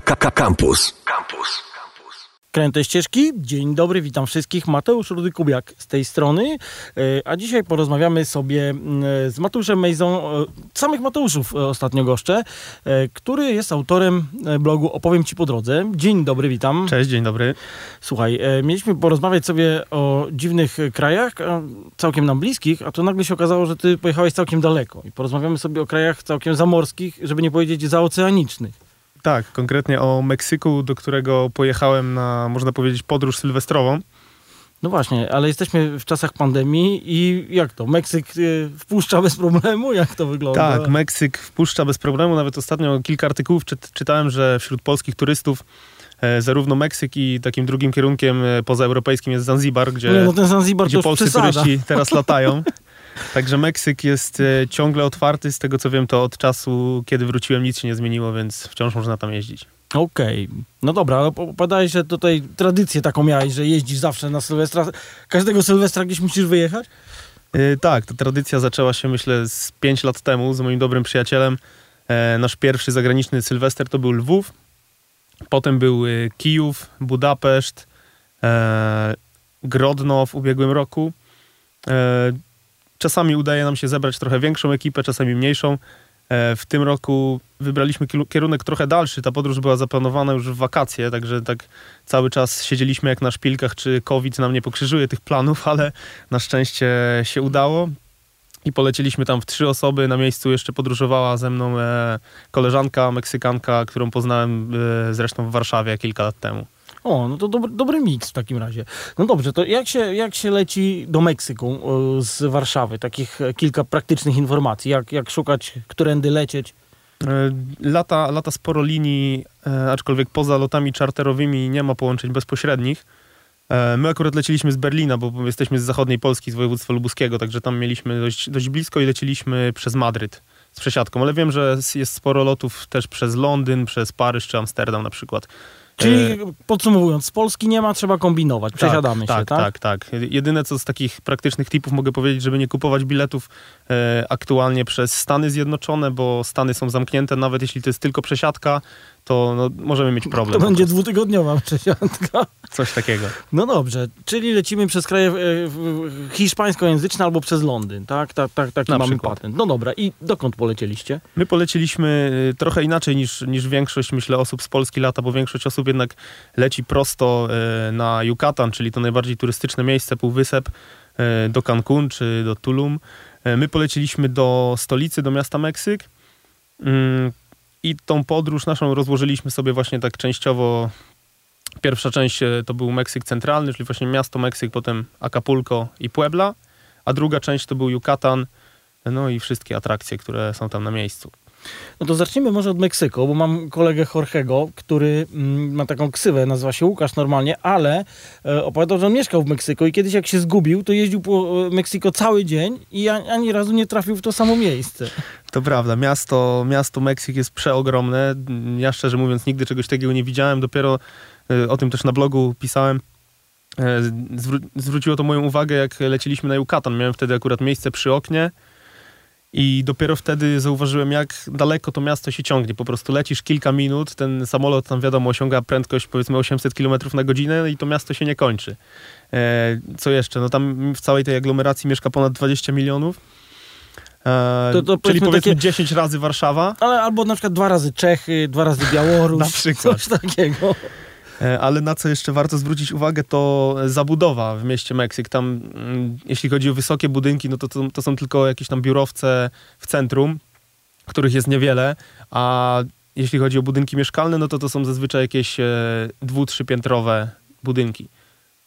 Campus. Campus. Kręte ścieżki. Dzień dobry, witam wszystkich. Mateusz Rudy Kubiak z tej strony. E, a dzisiaj porozmawiamy sobie z Mateuszem Mejzą, e, samych Mateuszów e, ostatnio goszczę, który jest autorem blogu Opowiem Ci po drodze. Dzień dobry, witam. Cześć, dzień dobry. Słuchaj, mieliśmy porozmawiać sobie o dziwnych krajach, całkiem nam bliskich, a to nagle się okazało, że ty pojechałeś całkiem daleko. I porozmawiamy sobie o krajach całkiem zamorskich, żeby nie powiedzieć zaoceanicznych. Tak, konkretnie o Meksyku, do którego pojechałem na, można powiedzieć, podróż sylwestrową. No właśnie, ale jesteśmy w czasach pandemii i jak to? Meksyk y, wpuszcza bez problemu? Jak to wygląda? Tak, Meksyk wpuszcza bez problemu. Nawet ostatnio kilka artykułów czytałem, że wśród polskich turystów e, zarówno Meksyk i takim drugim kierunkiem e, pozaeuropejskim jest Zanzibar, gdzie, no, no Zanzibar gdzie polscy turyści teraz latają. Także Meksyk jest e, ciągle otwarty. Z tego co wiem, to od czasu, kiedy wróciłem, nic się nie zmieniło, więc wciąż można tam jeździć. Okej. Okay. No dobra, ale opowiadałeś, że tutaj tradycję taką miałeś, że jeździsz zawsze na Sylwestra. Każdego Sylwestra gdzieś musisz wyjechać? Yy, tak, ta tradycja zaczęła się myślę z 5 lat temu z moim dobrym przyjacielem. E, nasz pierwszy zagraniczny Sylwester to był Lwów. Potem był Kijów, Budapeszt, e, Grodno w ubiegłym roku. E, Czasami udaje nam się zebrać trochę większą ekipę, czasami mniejszą. E, w tym roku wybraliśmy kierunek trochę dalszy. Ta podróż była zaplanowana już w wakacje, także tak cały czas siedzieliśmy jak na szpilkach, czy COVID nam nie pokrzyżuje tych planów, ale na szczęście się udało. I poleciliśmy tam w trzy osoby. Na miejscu jeszcze podróżowała ze mną e, koleżanka Meksykanka, którą poznałem e, zresztą w Warszawie kilka lat temu. O, no to dobry, dobry miks w takim razie. No dobrze, to jak się, jak się leci do Meksyku z Warszawy? Takich kilka praktycznych informacji. Jak, jak szukać, którędy lecieć? E, lata, lata sporo linii, e, aczkolwiek poza lotami czarterowymi nie ma połączeń bezpośrednich. E, my akurat leciliśmy z Berlina, bo jesteśmy z zachodniej Polski, z województwa lubuskiego, także tam mieliśmy dość, dość blisko i leciliśmy przez Madryt z przesiadką, ale wiem, że jest sporo lotów też przez Londyn, przez Paryż czy Amsterdam na przykład. Czyli e, podsumowując, z Polski nie ma, trzeba kombinować, tak, przesiadamy tak, się, tak? Tak, tak, Jedyne co z takich praktycznych tipów mogę powiedzieć, żeby nie kupować biletów e, aktualnie przez Stany Zjednoczone, bo Stany są zamknięte, nawet jeśli to jest tylko przesiadka, to no, możemy mieć problem. To będzie dwutygodniowa przesiadka. Coś takiego. No dobrze, czyli lecimy przez kraje e, hiszpańskojęzyczne albo przez Londyn, tak? tak, tak taki Na mamy przykład. patent. No dobra, i dokąd polecieliście? My polecieliśmy e, trochę inaczej niż, niż większość, myślę, osób z Polski lata, bo większość osób jednak leci prosto e, na Yucatan, czyli to najbardziej turystyczne miejsce, półwysep, do Cancun czy do Tulum. My poleciliśmy do stolicy, do miasta Meksyk. I tą podróż naszą rozłożyliśmy sobie właśnie tak częściowo. Pierwsza część e, to był Meksyk centralny, czyli właśnie miasto Meksyk, potem Acapulco i Puebla, a druga część to był Yucatan, no i wszystkie atrakcje, które są tam na miejscu. No to zacznijmy może od Meksyku, bo mam kolegę Jorgego, który mm, ma taką ksywę, nazywa się Łukasz normalnie, ale e, opowiadał, że on mieszkał w Meksyku i kiedyś jak się zgubił, to jeździł po e, Meksyko cały dzień i ani razu nie trafił w to samo miejsce. To prawda, miasto, miasto Meksyk jest przeogromne. Ja szczerze mówiąc nigdy czegoś takiego nie widziałem, dopiero e, o tym też na blogu pisałem. Zwró zwróciło to moją uwagę, jak leciliśmy na Yucatan. Miałem wtedy akurat miejsce przy oknie i dopiero wtedy zauważyłem, jak daleko to miasto się ciągnie. Po prostu lecisz kilka minut, ten samolot tam wiadomo osiąga prędkość powiedzmy 800 km na godzinę i to miasto się nie kończy. E, co jeszcze? No tam w całej tej aglomeracji mieszka ponad 20 milionów. E, to, to czyli powiedzmy takie... 10 razy Warszawa. Ale albo na przykład dwa razy Czechy, dwa razy Białoruś. na przykład. Coś takiego. E, ale na co jeszcze warto zwrócić uwagę, to zabudowa w mieście Meksyk. Tam, mm, jeśli chodzi o wysokie budynki, no to, to, to są tylko jakieś tam biurowce w centrum, których jest niewiele, a jeśli chodzi o budynki mieszkalne, no to to są zazwyczaj jakieś e, dwu, trzypiętrowe budynki.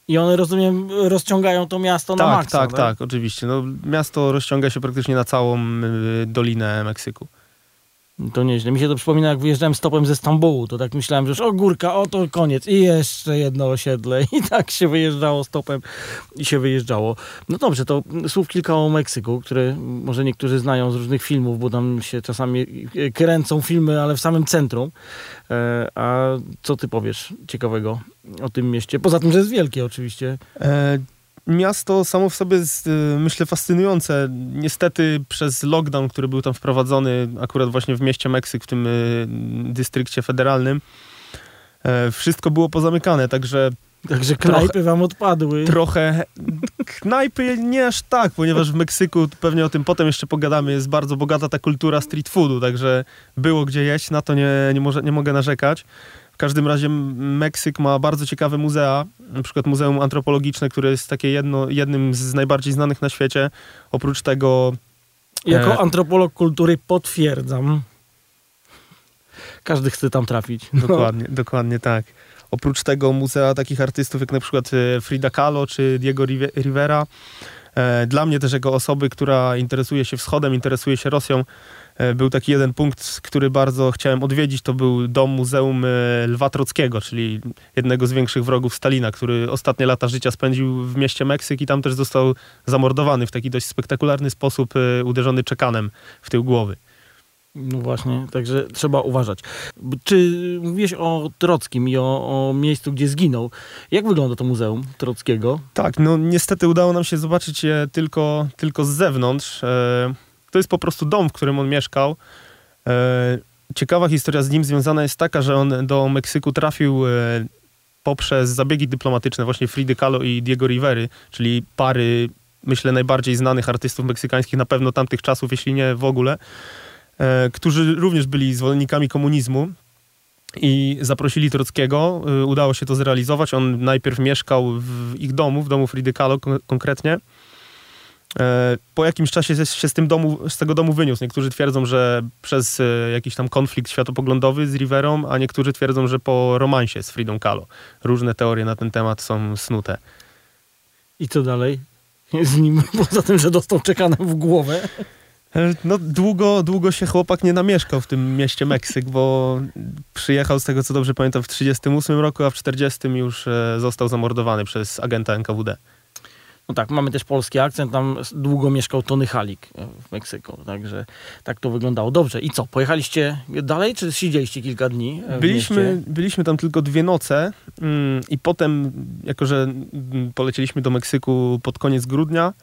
I one, rozumiem, rozciągają to miasto tak, na maksa, Tak, tak, tak, oczywiście. No, miasto rozciąga się praktycznie na całą y, Dolinę Meksyku. To nieźle. Mi się to przypomina, jak wyjeżdżałem stopem ze Stambułu, to tak myślałem, że już o górka, o to koniec i jeszcze jedno osiedle i tak się wyjeżdżało stopem i się wyjeżdżało. No dobrze, to słów kilka o Meksyku, które może niektórzy znają z różnych filmów, bo tam się czasami kręcą filmy, ale w samym centrum. E, a co ty powiesz ciekawego o tym mieście? Poza tym, że jest wielkie oczywiście. E miasto samo w sobie jest, y, myślę, fascynujące. Niestety przez lockdown, który był tam wprowadzony akurat właśnie w mieście Meksyk, w tym y, dystrykcie federalnym, E, wszystko było pozamykane, także Także knajpy wam odpadły. trochę knajpy nie aż tak, ponieważ w Meksyku, pewnie o tym potem jeszcze pogadamy, jest bardzo bogata ta kultura street foodu, także było gdzie jeść, na to nie, nie, może, nie mogę narzekać. W każdym razie Meksyk ma bardzo ciekawe muzea, na przykład Muzeum Antropologiczne, które jest takie jedno, jednym z najbardziej znanych na świecie. Oprócz tego Jako E. antropolog kultury potwierdzam. Każdy chce tam trafić. No. Dokładnie, dokładnie tak. Oprócz tego muzea takich artystów jak na przykład e, Frida Kahlo czy Diego Rive- Rivera. E, Dla mnie też jako osoby, która interesuje się wschodem, interesuje się Rosją, e, był taki jeden punkt, który bardzo chciałem odwiedzić, to był dom Muzeum e, Lwa Trockiego, czyli jednego z większych wrogów Stalina, który ostatnie lata życia spędził w mieście Meksyk i tam też został zamordowany w taki dość spektakularny sposób, e, uderzony czekanem w tył głowy. No właśnie, także trzeba uważać. Czy mówiłeś o Trockim i o, o miejscu, gdzie zginął? Jak wygląda to muzeum Trockiego? Tak, no niestety udało nam się zobaczyć je tylko, tylko z zewnątrz. E, to jest po prostu dom, w którym on mieszkał. E, ciekawa historia z nim związana jest taka, że on do Meksyku trafił e, poprzez zabiegi dyplomatyczne właśnie Fridy Kahlo i Diego Rivery, czyli pary, myślę, najbardziej znanych artystów meksykańskich na pewno tamtych czasów, jeśli nie w ogóle, e, którzy również byli zwolennikami komunizmu. I zaprosili Trockiego, udało się to zrealizować. On najpierw mieszkał w ich domu, w domu Fridy Kahlo kon- konkretnie. E, Po jakimś czasie się- z, domu, z tego domu wyniósł. Niektórzy twierdzą, że przez e, jakiś tam konflikt światopoglądowy z Riverą, a niektórzy twierdzą, że po romansie z Fridą Kahlo. Różne teorie na ten temat są snute. I co dalej? Z nim, poza tym, że dostał czekanem w głowę. E, No długo, długo się chłopak nie namieszkał w tym mieście Meksyk, bo przyjechał z tego, co dobrze pamiętam, w 1938 roku, a w 1940 już został zamordowany przez agenta NKWD. No tak, mamy też polski akcent, tam długo mieszkał Tony Halik e, w Meksyku, także tak to wyglądało. Dobrze, i co, pojechaliście dalej, czy siedzieliście kilka dni e, Byliśmy, byliśmy tam tylko dwie noce mm, i potem, jako że mm, polecieliśmy do Meksyku pod koniec grudnia,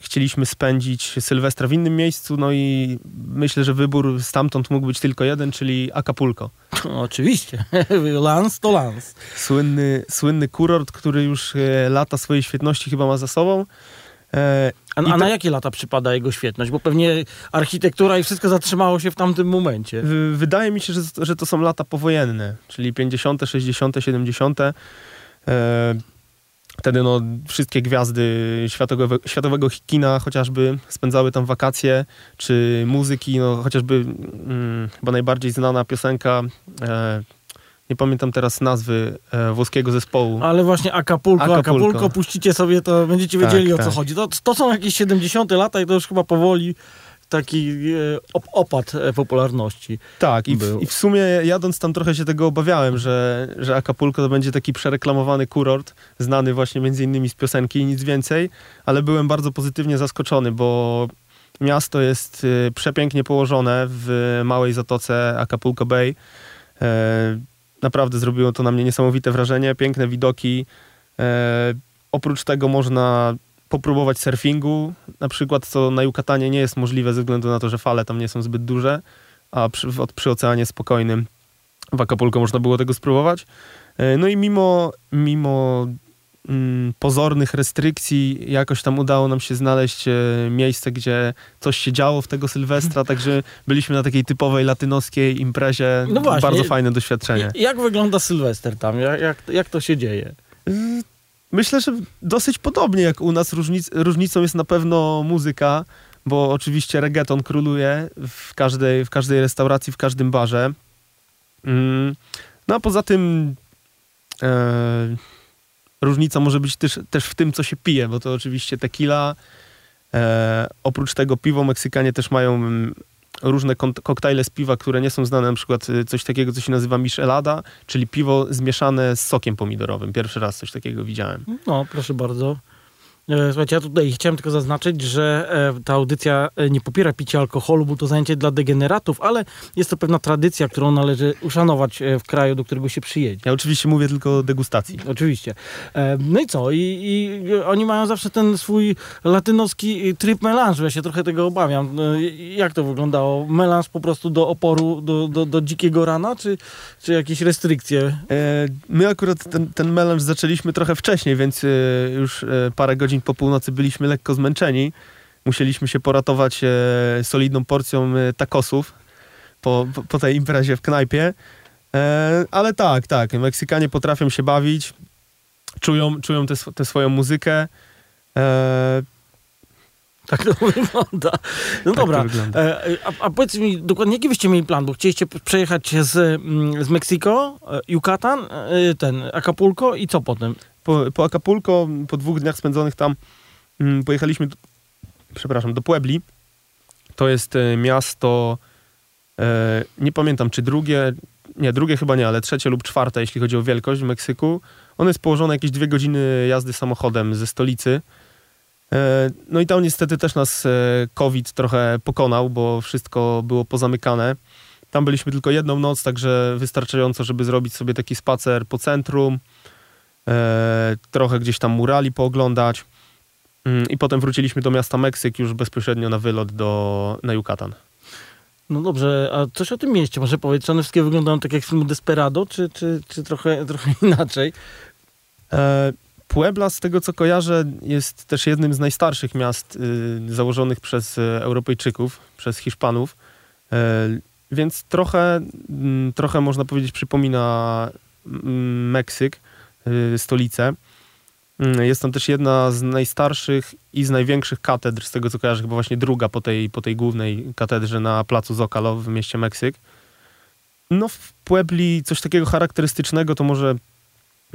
chcieliśmy spędzić Sylwestra w innym miejscu, no i myślę, że wybór stamtąd mógł być tylko jeden, czyli Acapulco. Oczywiście, lans to lans. Słynny, słynny kurort, który już e, lata swojej świetności chyba ma za sobą. E, A, a to- na jakie lata przypada jego świetność? Bo pewnie architektura i wszystko zatrzymało się w tamtym momencie. W- Wydaje mi się, że, że to są lata powojenne, czyli 50., 60., 70. E, wtedy no, wszystkie gwiazdy światowego, światowego kina chociażby spędzały tam wakacje, czy muzyki, no chociażby mm, chyba najbardziej znana piosenka, e, nie pamiętam teraz nazwy e, włoskiego zespołu. Ale właśnie Acapulco, Acapulco, Acapulco. puścicie sobie, to będziecie Tak, wiedzieli o co tak. chodzi. To, to są jakieś 70 lata i to już chyba powoli taki e, op opad e, popularności. Tak, i w, był. i w sumie jadąc tam trochę się tego obawiałem, że, że Acapulco to będzie taki przereklamowany kurort, znany właśnie między innymi z piosenki i nic więcej, ale byłem bardzo pozytywnie zaskoczony, bo miasto jest przepięknie położone w małej zatoce Acapulco Bay. E, naprawdę zrobiło to na mnie niesamowite wrażenie, piękne widoki. E, oprócz tego można popróbować surfingu, na przykład, co na Yucatanie nie jest możliwe ze względu na to, że fale tam nie są zbyt duże a przy, przy oceanie spokojnym w Acapulco można było tego spróbować. E, No i mimo, mimo mm, pozornych restrykcji jakoś tam udało nam się znaleźć e, miejsce, gdzie coś się działo w tego Sylwestra, także byliśmy na takiej typowej latynoskiej imprezie. No właśnie. Bardzo fajne doświadczenie. Jak wygląda Sylwester tam? Jak, jak, jak to się dzieje? Myślę, że dosyć podobnie jak u nas. Różnic, różnicą jest na pewno muzyka, bo oczywiście reggaeton króluje w każdej, w każdej restauracji, w każdym barze. Mm, No a poza tym e, różnica może być też, też w tym, co się pije, bo to oczywiście tequila. E, oprócz tego piwo Meksykanie też mają mm, różne koktajle z piwa, które nie są znane, na przykład y, coś takiego, co się nazywa michelada, czyli piwo zmieszane z sokiem pomidorowym. Pierwszy raz coś takiego widziałem. No, proszę bardzo. E, Słuchajcie, ja tutaj chciałem tylko zaznaczyć, że e, ta audycja e, nie popiera picia alkoholu, bo to zajęcie dla degeneratów, ale jest to pewna tradycja, którą należy uszanować w kraju, do którego się przyjedzie. Ja oczywiście mówię tylko o degustacji. Oczywiście. No i co? I, I oni mają zawsze ten swój latynoski tryb melanżu. Ja się trochę tego obawiam. Jak to wyglądało? Melanż po prostu do oporu, do, do, do dzikiego rana, czy, czy jakieś restrykcje? My akurat ten, ten melanż zaczęliśmy trochę wcześniej, więc już parę godzin po północy byliśmy lekko zmęczeni. Musieliśmy się poratować e, solidną porcją e, tacosów po, po, tej imprezie w knajpie. E, Ale tak, tak, Meksykanie potrafią się bawić, czują, czują tę sw- tę swoją muzykę. Tak to wygląda. No Tak dobra. wygląda. A, a powiedz mi dokładnie, jaki byście mieli plan? Bo chcieliście przejechać z, mm, z Meksyko, Yucatan, ten Acapulco i co potem? Po, po Acapulco, po dwóch dniach spędzonych tam, mm, pojechaliśmy, do, przepraszam, do Puebli. To jest e, miasto, e, nie pamiętam czy drugie, nie, drugie chyba nie, ale trzecie lub czwarte, jeśli chodzi o wielkość w Meksyku. Ono jest położone jakieś dwie godziny jazdy samochodem ze stolicy. E, No i tam niestety też nas e, COVID trochę pokonał, bo wszystko było pozamykane. Tam byliśmy tylko jedną noc, także wystarczająco, żeby zrobić sobie taki spacer po centrum, trochę gdzieś tam murali pooglądać Mm, i potem wróciliśmy do miasta Meksyk już bezpośrednio na wylot do, na Yucatan. No dobrze, a coś o tym mieście może powiedzieć? Czy one wszystkie wyglądają tak jak w filmu Desperado, czy, czy, czy trochę, trochę inaczej? E, Puebla, z tego co kojarzę, jest też jednym z najstarszych miast y, założonych przez y, Europejczyków, przez Hiszpanów, e, więc trochę, mm, trochę można powiedzieć przypomina mm, Meksyk, y, stolicę. Mm, Jest tam też jedna z najstarszych i z największych katedr, z tego co kojarzę, chyba właśnie druga po tej, po tej głównej katedrze na placu Zocalo w mieście Meksyk. No w Puebli coś takiego charakterystycznego to może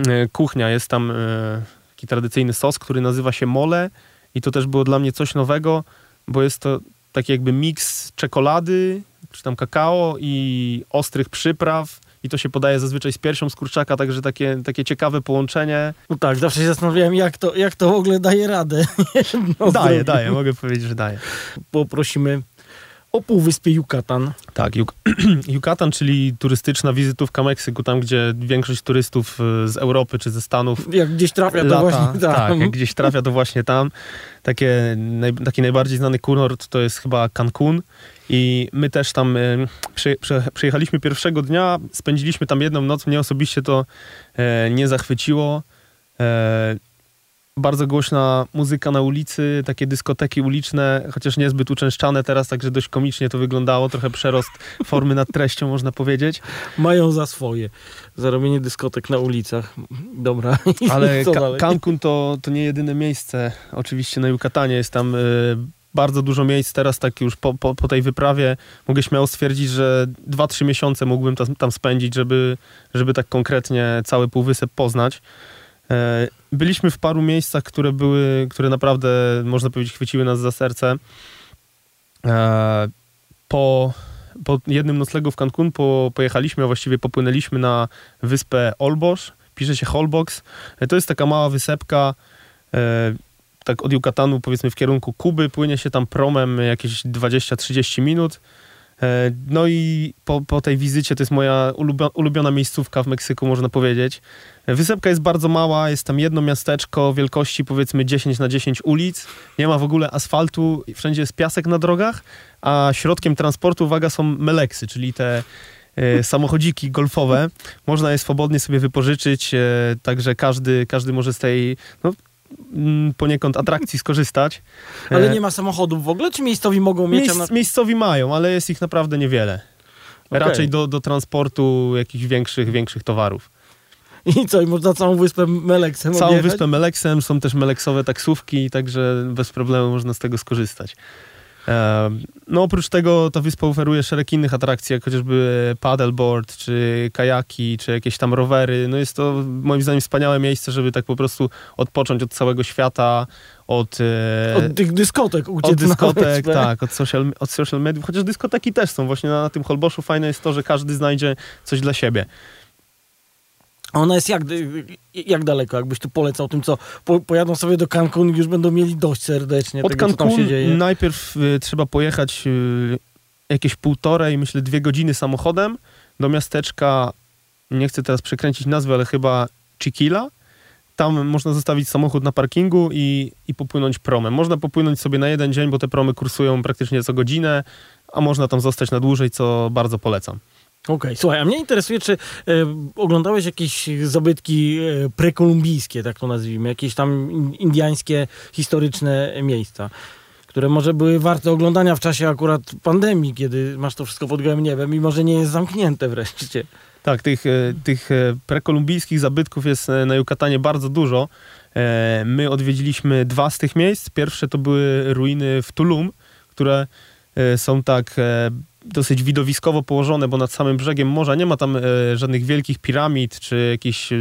e, kuchnia. Jest tam e, taki tradycyjny sos, który nazywa się mole i to też było dla mnie coś nowego, bo jest to taki jakby miks czekolady, czy tam kakao i ostrych przypraw i to się podaje zazwyczaj z piersią z kurczaka, także takie, takie ciekawe połączenie. No tak, zawsze się zastanawiałem, jak to, jak to w ogóle daje radę. No, daje, daje, mogę powiedzieć, że daje. Poprosimy o półwyspie Yucatan. Tak, Juk- Yucatan, czyli turystyczna wizytówka Meksyku, tam gdzie większość turystów e, z Europy czy ze Stanów Jak gdzieś trafia, to lata, właśnie tam. tak, jak gdzieś trafia to właśnie tam. Takie, naj, taki najbardziej znany kunort to jest chyba Cancun i my też tam e, przy, przy, przyjechaliśmy pierwszego dnia, spędziliśmy tam jedną noc, mnie osobiście to e, nie zachwyciło. E, bardzo głośna muzyka na ulicy, takie dyskoteki uliczne, chociaż niezbyt uczęszczane teraz, także dość komicznie to wyglądało, trochę przerost formy nad treścią można powiedzieć. Mają za swoje. Za robienie dyskotek na ulicach. Dobra. Ale Ka-? Cancun to, to nie jedyne miejsce. Oczywiście na Yucatanie jest tam y, bardzo dużo miejsc. Teraz tak już po, po, po tej wyprawie mogę śmiało stwierdzić, że 2-3 miesiące mógłbym tam, tam spędzić, żeby, żeby tak konkretnie cały półwysep poznać. E, Byliśmy w paru miejscach, które były, które naprawdę, można powiedzieć, chwyciły nas za serce. E, Po, po jednym noclegu w Cancun po, pojechaliśmy, a właściwie popłynęliśmy na wyspę Olbosch. Pisze się Holbox. E, To jest taka mała wysepka, tak od Yucatanu powiedzmy w kierunku Kuby. Płynie się tam promem jakieś 20-30 minut. E, No i po, po tej wizycie to jest moja ulubio- ulubiona miejscówka w Meksyku, można powiedzieć. E, Wysepka jest bardzo mała, jest tam jedno miasteczko wielkości powiedzmy 10 na 10 ulic. Nie ma w ogóle asfaltu, wszędzie jest piasek na drogach, a środkiem transportu, uwaga, są meleksy, czyli te e, samochodziki golfowe. Można je swobodnie sobie wypożyczyć, także każdy, każdy może z tej no, poniekąd atrakcji skorzystać. Ale E, nie ma samochodów w ogóle? Czy miejscowi mogą mieć? Miejsc. Miejscowi mają, ale jest ich naprawdę niewiele. Okej. Raczej do, do transportu jakichś większych, większych towarów. I co, i można całą wyspę Meleksem Całą wyspę Meleksem, są też meleksowe taksówki, także bez problemu można z tego skorzystać. No oprócz tego ta wyspa oferuje szereg innych atrakcji, jak chociażby paddleboard, czy kajaki, czy jakieś tam rowery. No jest to moim zdaniem wspaniałe miejsce, żeby tak po prostu odpocząć od całego świata, od, e, Od tych dyskotek uciec od dyskotek, wyspę. tak, od social, od social mediów, chociaż dyskoteki też są. Właśnie na, na tym Holboszu fajne jest to, że każdy znajdzie coś dla siebie. Ona jest jak, jak daleko, jakbyś tu polecał tym, co po, pojadą sobie do Cancun i już będą mieli dość serdecznie Od tego, co tam Cancun się dzieje. najpierw y, trzeba pojechać y, jakieś półtorej, myślę dwie godziny samochodem do miasteczka, nie chcę teraz przekręcić nazwy, ale chyba Chiquila. Tam można zostawić samochód na parkingu i, i popłynąć promem. Można popłynąć sobie na jeden dzień, bo te promy kursują praktycznie co godzinę, a można tam zostać na dłużej, co bardzo polecam. Okej, słuchaj, a mnie interesuje, czy e, oglądałeś jakieś zabytki e, prekolumbijskie, tak to nazwijmy, jakieś tam in- indiańskie, historyczne miejsca, które może były warte oglądania w czasie akurat pandemii, kiedy masz to wszystko pod gołym niebem i może nie jest zamknięte wreszcie. Tak, tych, e, tych e, prekolumbijskich zabytków jest e, na Jukatanie bardzo dużo. My odwiedziliśmy dwa z tych miejsc. Pierwsze to były ruiny w Tulum, które są tak dosyć widowiskowo położone, bo nad samym brzegiem morza nie ma tam e, żadnych wielkich piramid czy jakichś e,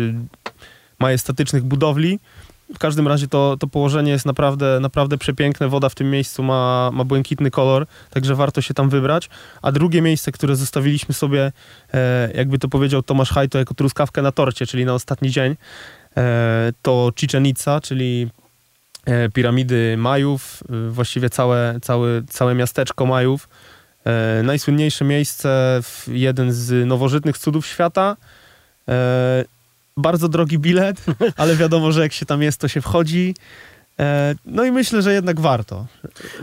majestatycznych budowli. W każdym razie to, to położenie jest naprawdę, naprawdę przepiękne. Woda w tym miejscu ma, ma błękitny kolor, także warto się tam wybrać. A drugie miejsce, które zostawiliśmy sobie, e, jakby to powiedział Tomasz Hajto, jako truskawkę na torcie, czyli na ostatni dzień, e, to Chichen Itza, czyli e, piramidy Majów, e, właściwie całe, całe, całe miasteczko Majów. E, najsłynniejsze miejsce, w- jeden z nowożytnych cudów świata. E, bardzo drogi bilet, ale wiadomo, że jak się tam jest, to się wchodzi. E, no i myślę, że jednak warto.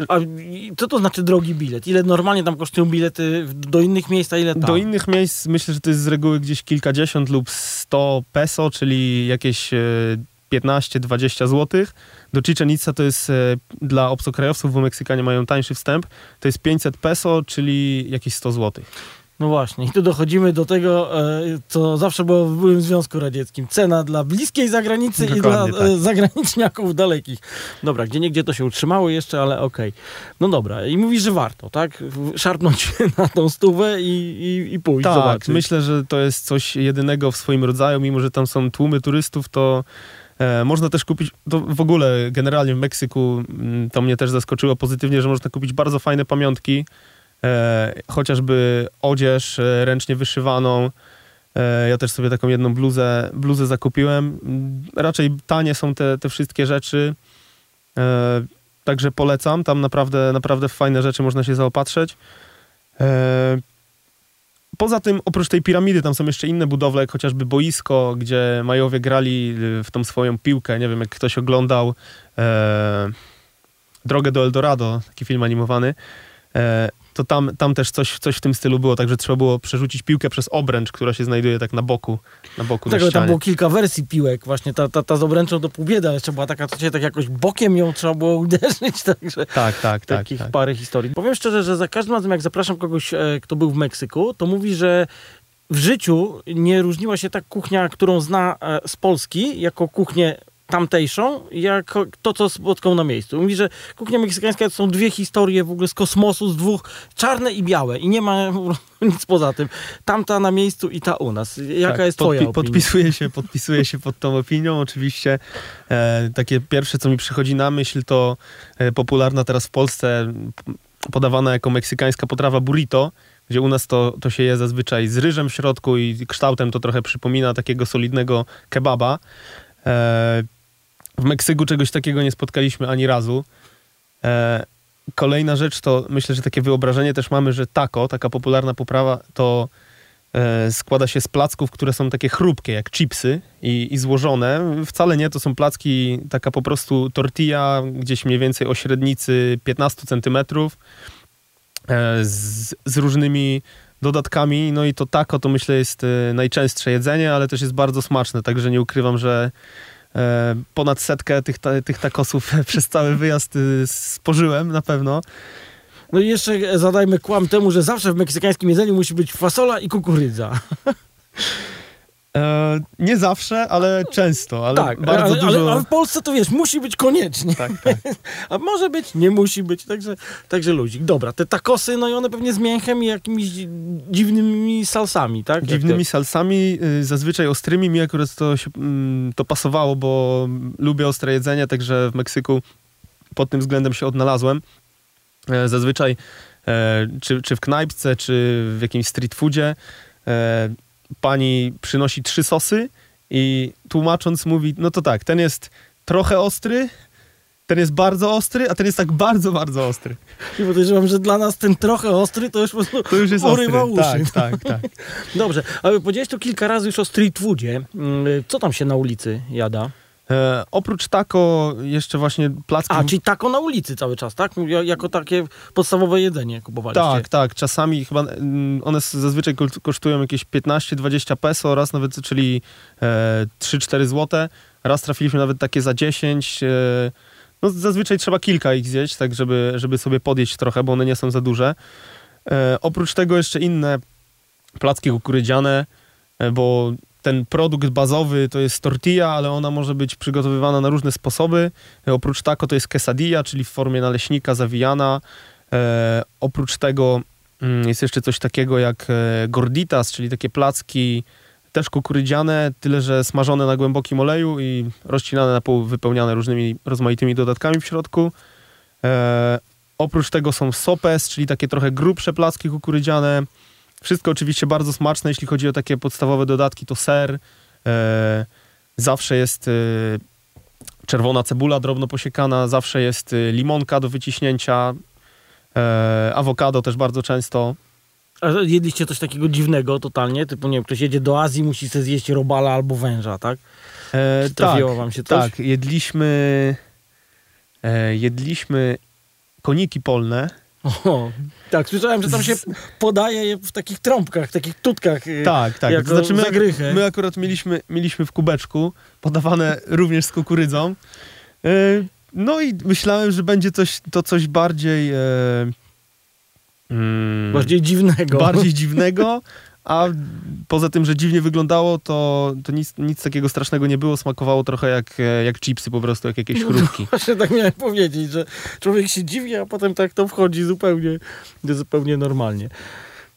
A co to znaczy drogi bilet? Ile normalnie tam kosztują bilety do innych miejsc, a ile tam? Do innych miejsc myślę, że to jest z reguły gdzieś kilkadziesiąt lub 100 peso, czyli jakieś 15-20 zł. Do Chichen Itza to jest e, dla obcokrajowców, bo Meksykanie mają tańszy wstęp, to jest 500 peso, czyli jakieś 100 zł. No właśnie, i tu dochodzimy do tego, e, co zawsze było w byłym Związku Radzieckim. Cena dla bliskiej zagranicy i dla Dokładnie tak. e, zagraniczniaków dalekich. Dobra, gdzie niegdzie to się utrzymało jeszcze, ale okej. No dobra, i mówisz, że warto, tak? Szarpnąć na tą stówę i, i, i pójść Tak, zobaczyć. myślę, że to jest coś jedynego w swoim rodzaju, mimo że tam są tłumy turystów, to e, można też kupić, to w ogóle generalnie w Meksyku mm, to mnie też zaskoczyło pozytywnie, że można kupić bardzo fajne pamiątki, e, chociażby odzież e, ręcznie wyszywaną. E, ja też sobie taką jedną bluzę, bluzę zakupiłem. Raczej tanie są te, te wszystkie rzeczy, e, także polecam. Tam naprawdę, naprawdę fajne rzeczy można się zaopatrzyć. Poza tym, oprócz tej piramidy, tam są jeszcze inne budowle, jak chociażby boisko, gdzie Majowie grali y, w tą swoją piłkę. Nie wiem, jak ktoś oglądał e, Drogę do Eldorado, taki film animowany, e, to tam, tam też coś, coś w tym stylu było, także trzeba było przerzucić piłkę przez obręcz, która się znajduje tak na boku, na boku na Tego, tam było kilka wersji piłek, właśnie ta, ta, ta z obręczą do pół biedy, ale jeszcze była taka, co się tak jakoś bokiem ją trzeba było uderzyć, także Tak, tak, tak. takich tak. parę historii. Powiem szczerze, że za każdym razem, jak zapraszam kogoś, e, kto był w Meksyku, to mówi, że w życiu nie różniła się tak kuchnia, którą zna e, z Polski, jako kuchnię tamtejszą, jak to, co spotkał na miejscu. Mówi, że kuchnia meksykańska to są dwie historie w ogóle z kosmosu, z dwóch, czarne i białe i nie ma nic poza tym. Tamta na miejscu i ta u nas. Jaka Tak, jest twoja podpi- opinia? Podpisuję się, podpisuję się pod tą opinią. Oczywiście e, takie pierwsze, co mi przychodzi na myśl, to e, popularna teraz w Polsce podawana jako meksykańska potrawa burrito, gdzie u nas to, to się je zazwyczaj z ryżem w środku i kształtem to trochę przypomina takiego solidnego kebaba. E, w Meksyku czegoś takiego nie spotkaliśmy ani razu. E, kolejna rzecz to myślę, że takie wyobrażenie też mamy, że taco, taka popularna poprawa, to e, składa się z placków, które są takie chrupkie, jak chipsy i, i złożone. Wcale nie, to są placki, taka po prostu tortilla, gdzieś mniej więcej o średnicy 15 centymetrów, z, z różnymi dodatkami. No i to taco to myślę jest e, najczęstsze jedzenie, ale też jest bardzo smaczne, także nie ukrywam, że e, ponad setkę tych, tych takosów przez cały wyjazd y, spożyłem na pewno. No i jeszcze zadajmy kłam temu, że zawsze w meksykańskim jedzeniu musi być fasola i kukurydza. E, nie zawsze, ale często, ale tak, bardzo ale, dużo... ale, ale w Polsce to wiesz, musi być koniecznie. Tak, tak. A może być, nie musi być, także, także ludzik. Dobra, te takosy, no i one pewnie z mięchem i jakimiś dzi- dziwnymi salsami, tak? Dziwnymi salsami, y, zazwyczaj ostrymi. Mi akurat to, się, mm, to pasowało, bo lubię ostre jedzenie, także w Meksyku pod tym względem się odnalazłem. E, Zazwyczaj e, czy, czy w knajpce, czy w jakimś street foodzie e, pani przynosi trzy sosy i tłumacząc mówi, no to tak, ten jest trochę ostry, ten jest bardzo ostry, a ten jest tak bardzo, bardzo ostry. I podejrzewam, że dla nas ten trochę ostry to już po prostu To już jest urywa ostry. uszy. Tak, tak, tak. Dobrze, ale powiedziałeś tu kilka razy już o street foodzie. Mm, Co tam się na ulicy jada? E, oprócz tako jeszcze właśnie placki... A, czyli tako na ulicy cały czas, tak? Ja- Jako takie podstawowe jedzenie kupowaliście. Tak, tak. Czasami chyba one zazwyczaj ko- kosztują jakieś 15-20 peso, raz nawet, czyli e, 3-4 złote. Raz trafiliśmy nawet takie za 10. E, no zazwyczaj trzeba kilka ich zjeść, tak żeby, żeby sobie podjeść trochę, bo one nie są za duże. E, oprócz tego jeszcze inne placki kukurydziane, e, bo ten produkt bazowy to jest tortilla, ale ona może być przygotowywana na różne sposoby. Oprócz tako to jest quesadilla, czyli w formie naleśnika zawijana. E, oprócz tego mm, jest jeszcze coś takiego jak e, gorditas, czyli takie placki też kukurydziane, tyle że smażone na głębokim oleju i rozcinane na pół, wypełniane różnymi rozmaitymi dodatkami w środku. E, oprócz tego są sopes, czyli takie trochę grubsze placki kukurydziane. Wszystko oczywiście bardzo smaczne, jeśli chodzi o takie podstawowe dodatki, to ser. E, zawsze jest e, czerwona cebula drobno posiekana, zawsze jest e, limonka do wyciśnięcia, e, awokado też bardzo często. A jedliście coś takiego dziwnego totalnie? Typu, nie wiem, ktoś jedzie do Azji, musi sobie zjeść robala albo węża, tak? E, trafiło wam się coś? Tak, jedliśmy, e, jedliśmy koniki polne. O, tak, słyszałem, że tam się podaje je w takich trąbkach, takich tutkach. y, Tak, tak. Jako znaczy my, zagrychę. my akurat mieliśmy, mieliśmy w kubeczku, podawane również z kukurydzą. E, no i myślałem, że będzie coś, to coś bardziej... E, mm, Bardziej dziwnego. bardziej dziwnego, a poza tym, że dziwnie wyglądało, to, to nic, nic takiego strasznego nie było. Smakowało trochę jak, e, jak chipsy po prostu, jak jakieś chrupki. Właśnie tak miałem powiedzieć, że człowiek się dziwi, a potem tak to wchodzi zupełnie, zupełnie normalnie.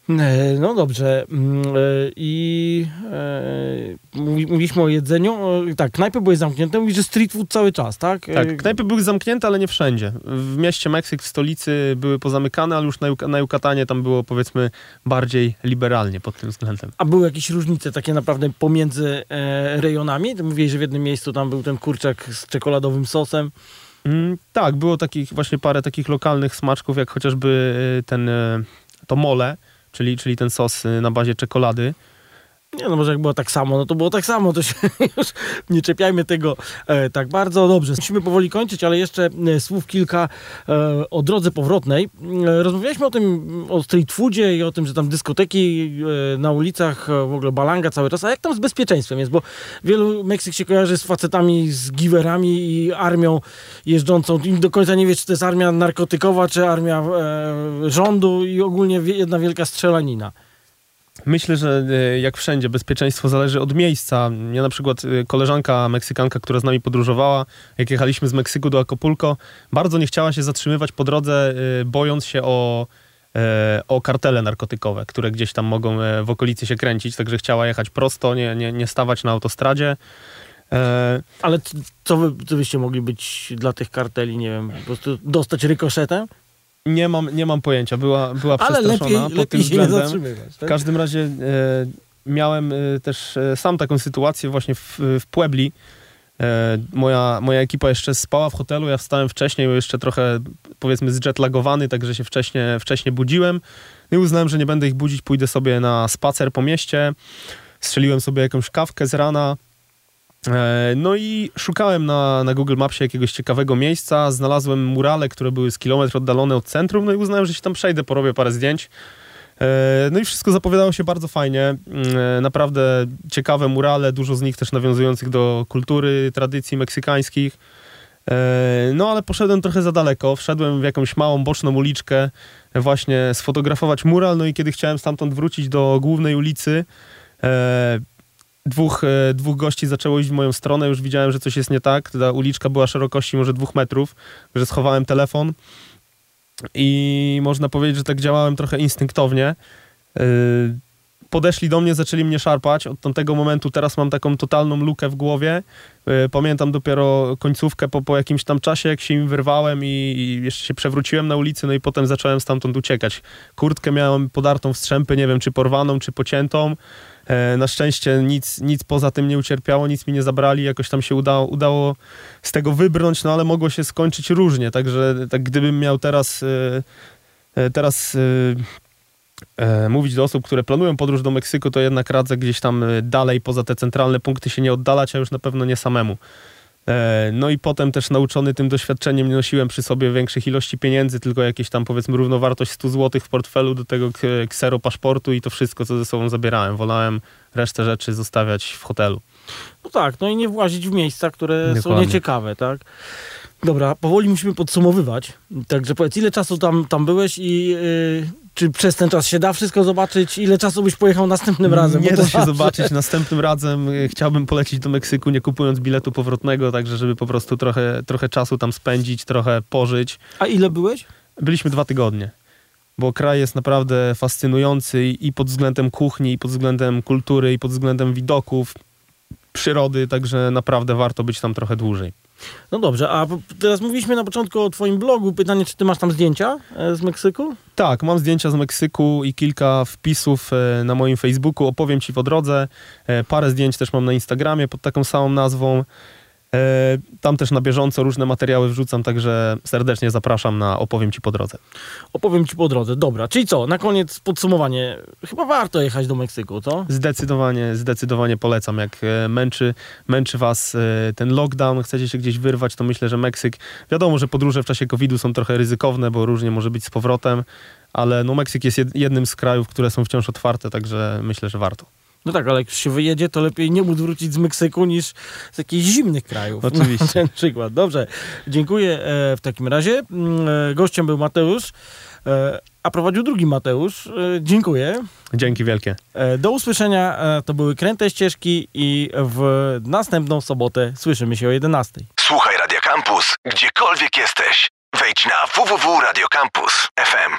E, No dobrze. Mm, e, I e, mówi- mówiliśmy o jedzeniu. Tak, knajpy były zamknięte. Mówisz, że street food cały czas, tak? Tak, knajpy były zamknięte, ale nie wszędzie. W mieście Meksyk, w stolicy były pozamykane, ale już na, na Jukatanie tam było powiedzmy bardziej liberalnie pod tym względem. A były jakieś różnice takie naprawdę pomiędzy e, rejonami? Ty mówiłeś, że w jednym miejscu tam był ten kurczak z czekoladowym sosem. Mm, tak, było takich właśnie parę takich lokalnych smaczków, jak chociażby ten to mole, czyli, czyli ten sos e, na bazie czekolady. Nie no, może jak było tak samo, no to było tak samo, to się już nie czepiajmy tego e, tak bardzo. Dobrze, musimy powoli kończyć, ale jeszcze e, słów kilka e, o drodze powrotnej. E, rozmawialiśmy o tym, o street foodzie i o tym, że tam dyskoteki e, na ulicach, e, w ogóle balanga cały czas, a jak tam z bezpieczeństwem jest, bo wielu Meksyk się kojarzy z facetami, z giwerami i armią jeżdżącą i do końca nie wie, czy to jest armia narkotykowa, czy armia rządu i ogólnie jedna wielka strzelanina. Myślę, że e, jak wszędzie bezpieczeństwo zależy od miejsca. Ja na przykład e, koleżanka Meksykanka, która z nami podróżowała, jak jechaliśmy z Meksyku do Acapulco, bardzo nie chciała się zatrzymywać po drodze, e, bojąc się o, o kartele narkotykowe, które gdzieś tam mogą w okolicy się kręcić, także chciała jechać prosto, nie, nie, nie stawać na autostradzie. Ale co, wy, co byście mogli być dla tych karteli, nie wiem, po prostu dostać rykoszetem? Nie mam, nie mam pojęcia, była, była Ale przestraszona lepiej, pod tym lepiej nie względem. zatrzymywać. W Tak? każdym razie e, miałem e, też e, sam taką sytuację właśnie w, w Puebli. E, moja, moja ekipa jeszcze spała w hotelu, ja wstałem wcześniej, jeszcze trochę powiedzmy zjetlagowany, także się wcześnie, wcześnie budziłem. No I uznałem, że nie będę ich budzić, pójdę sobie na spacer po mieście. Strzeliłem sobie jakąś kawkę z rana. E, No i szukałem na, na Google Mapsie jakiegoś ciekawego miejsca. Znalazłem murale, które były z kilometr oddalone od centrum. No i uznałem, że się tam przejdę, porobię parę zdjęć. E, No i wszystko zapowiadało się bardzo fajnie. Mm, Naprawdę ciekawe murale, dużo z nich też nawiązujących do kultury, tradycji meksykańskich. E, No ale poszedłem trochę za daleko. Wszedłem w jakąś małą boczną uliczkę, właśnie sfotografować mural. No i kiedy chciałem stamtąd wrócić do głównej ulicy, e, dwóch, e, dwóch gości zaczęło iść w moją stronę. Już widziałem, że coś jest nie tak. Ta uliczka była szerokości może dwóch metrów, że schowałem telefon. I można powiedzieć, że tak działałem trochę instynktownie. Yy, Podeszli do mnie, zaczęli mnie szarpać. Od tamtego momentu teraz mam taką totalną lukę w głowie. Yy, Pamiętam dopiero końcówkę po, po jakimś tam czasie, jak się im wyrwałem i, i jeszcze się przewróciłem na ulicy, no i potem zacząłem stamtąd uciekać. Kurtkę miałem podartą w strzępy, nie wiem czy porwaną, czy pociętą. E, na szczęście nic, nic poza tym nie ucierpiało, nic mi nie zabrali, jakoś tam się udało, udało z tego wybrnąć, no ale mogło się skończyć różnie, także tak gdybym miał teraz, e, e, teraz mówić do osób, które planują podróż do Meksyku, to jednak radzę gdzieś tam dalej, poza te centralne punkty się nie oddalać, a już na pewno nie samemu. E, No i potem też nauczony tym doświadczeniem nie nosiłem przy sobie większych ilości pieniędzy, tylko jakieś tam powiedzmy równowartość 100 zł w portfelu do tego ksero paszportu i to wszystko, co ze sobą zabierałem. Wolałem resztę rzeczy zostawiać w hotelu. No tak, no i nie włazić w miejsca, które są Dokładnie. nieciekawe, tak? Dobra, powoli musimy podsumowywać. Także powiedz, ile czasu tam, tam byłeś i yy, czy przez ten czas się da wszystko zobaczyć? Ile czasu byś pojechał następnym razem? Nie da się zawsze- zobaczyć następnym razem. e, Chciałbym polecieć do Meksyku, nie kupując biletu powrotnego, także żeby po prostu trochę, trochę czasu tam spędzić, trochę pożyć. A ile byłeś? Byliśmy dwa tygodnie, bo kraj jest naprawdę fascynujący i pod względem kuchni, i pod względem kultury, i pod względem widoków, przyrody, także naprawdę warto być tam trochę dłużej. No dobrze, a teraz mówiliśmy na początku o twoim blogu. Pytanie, czy ty masz tam zdjęcia e, z Meksyku? Tak, mam zdjęcia z Meksyku i kilka wpisów e, na moim Facebooku. Opowiem Ci po drodze. E, Parę zdjęć też mam na Instagramie pod taką samą nazwą. E, Tam też na bieżąco różne materiały wrzucam, także serdecznie zapraszam na Opowiem Ci po drodze. Opowiem ci po drodze. Dobra, czyli co? Na koniec podsumowanie. Chyba warto jechać do Meksyku, to? Zdecydowanie, zdecydowanie polecam. Jak e, męczy, męczy Was e, ten lockdown, chcecie się gdzieś wyrwać, to myślę, że Meksyk. Wiadomo, że podróże w czasie COVID-u są trochę ryzykowne, bo różnie może być z powrotem, ale no Meksyk jest jed- jednym z krajów, które są wciąż otwarte, także myślę, że warto. No tak, ale jak się wyjedzie, to lepiej nie móc wrócić z Meksyku niż z jakichś zimnych krajów. Oczywiście. No, ten przykład. Dobrze, dziękuję e, w takim razie. Mm, e, Gościem był Mateusz, e, a prowadził drugi Mateusz. Dziękuję. Dzięki wielkie. Do usłyszenia. To były Kręte Ścieżki i w następną sobotę słyszymy się o 11. Słuchaj Radio Campus, gdziekolwiek jesteś. Wejdź na www.radiocampus.fm.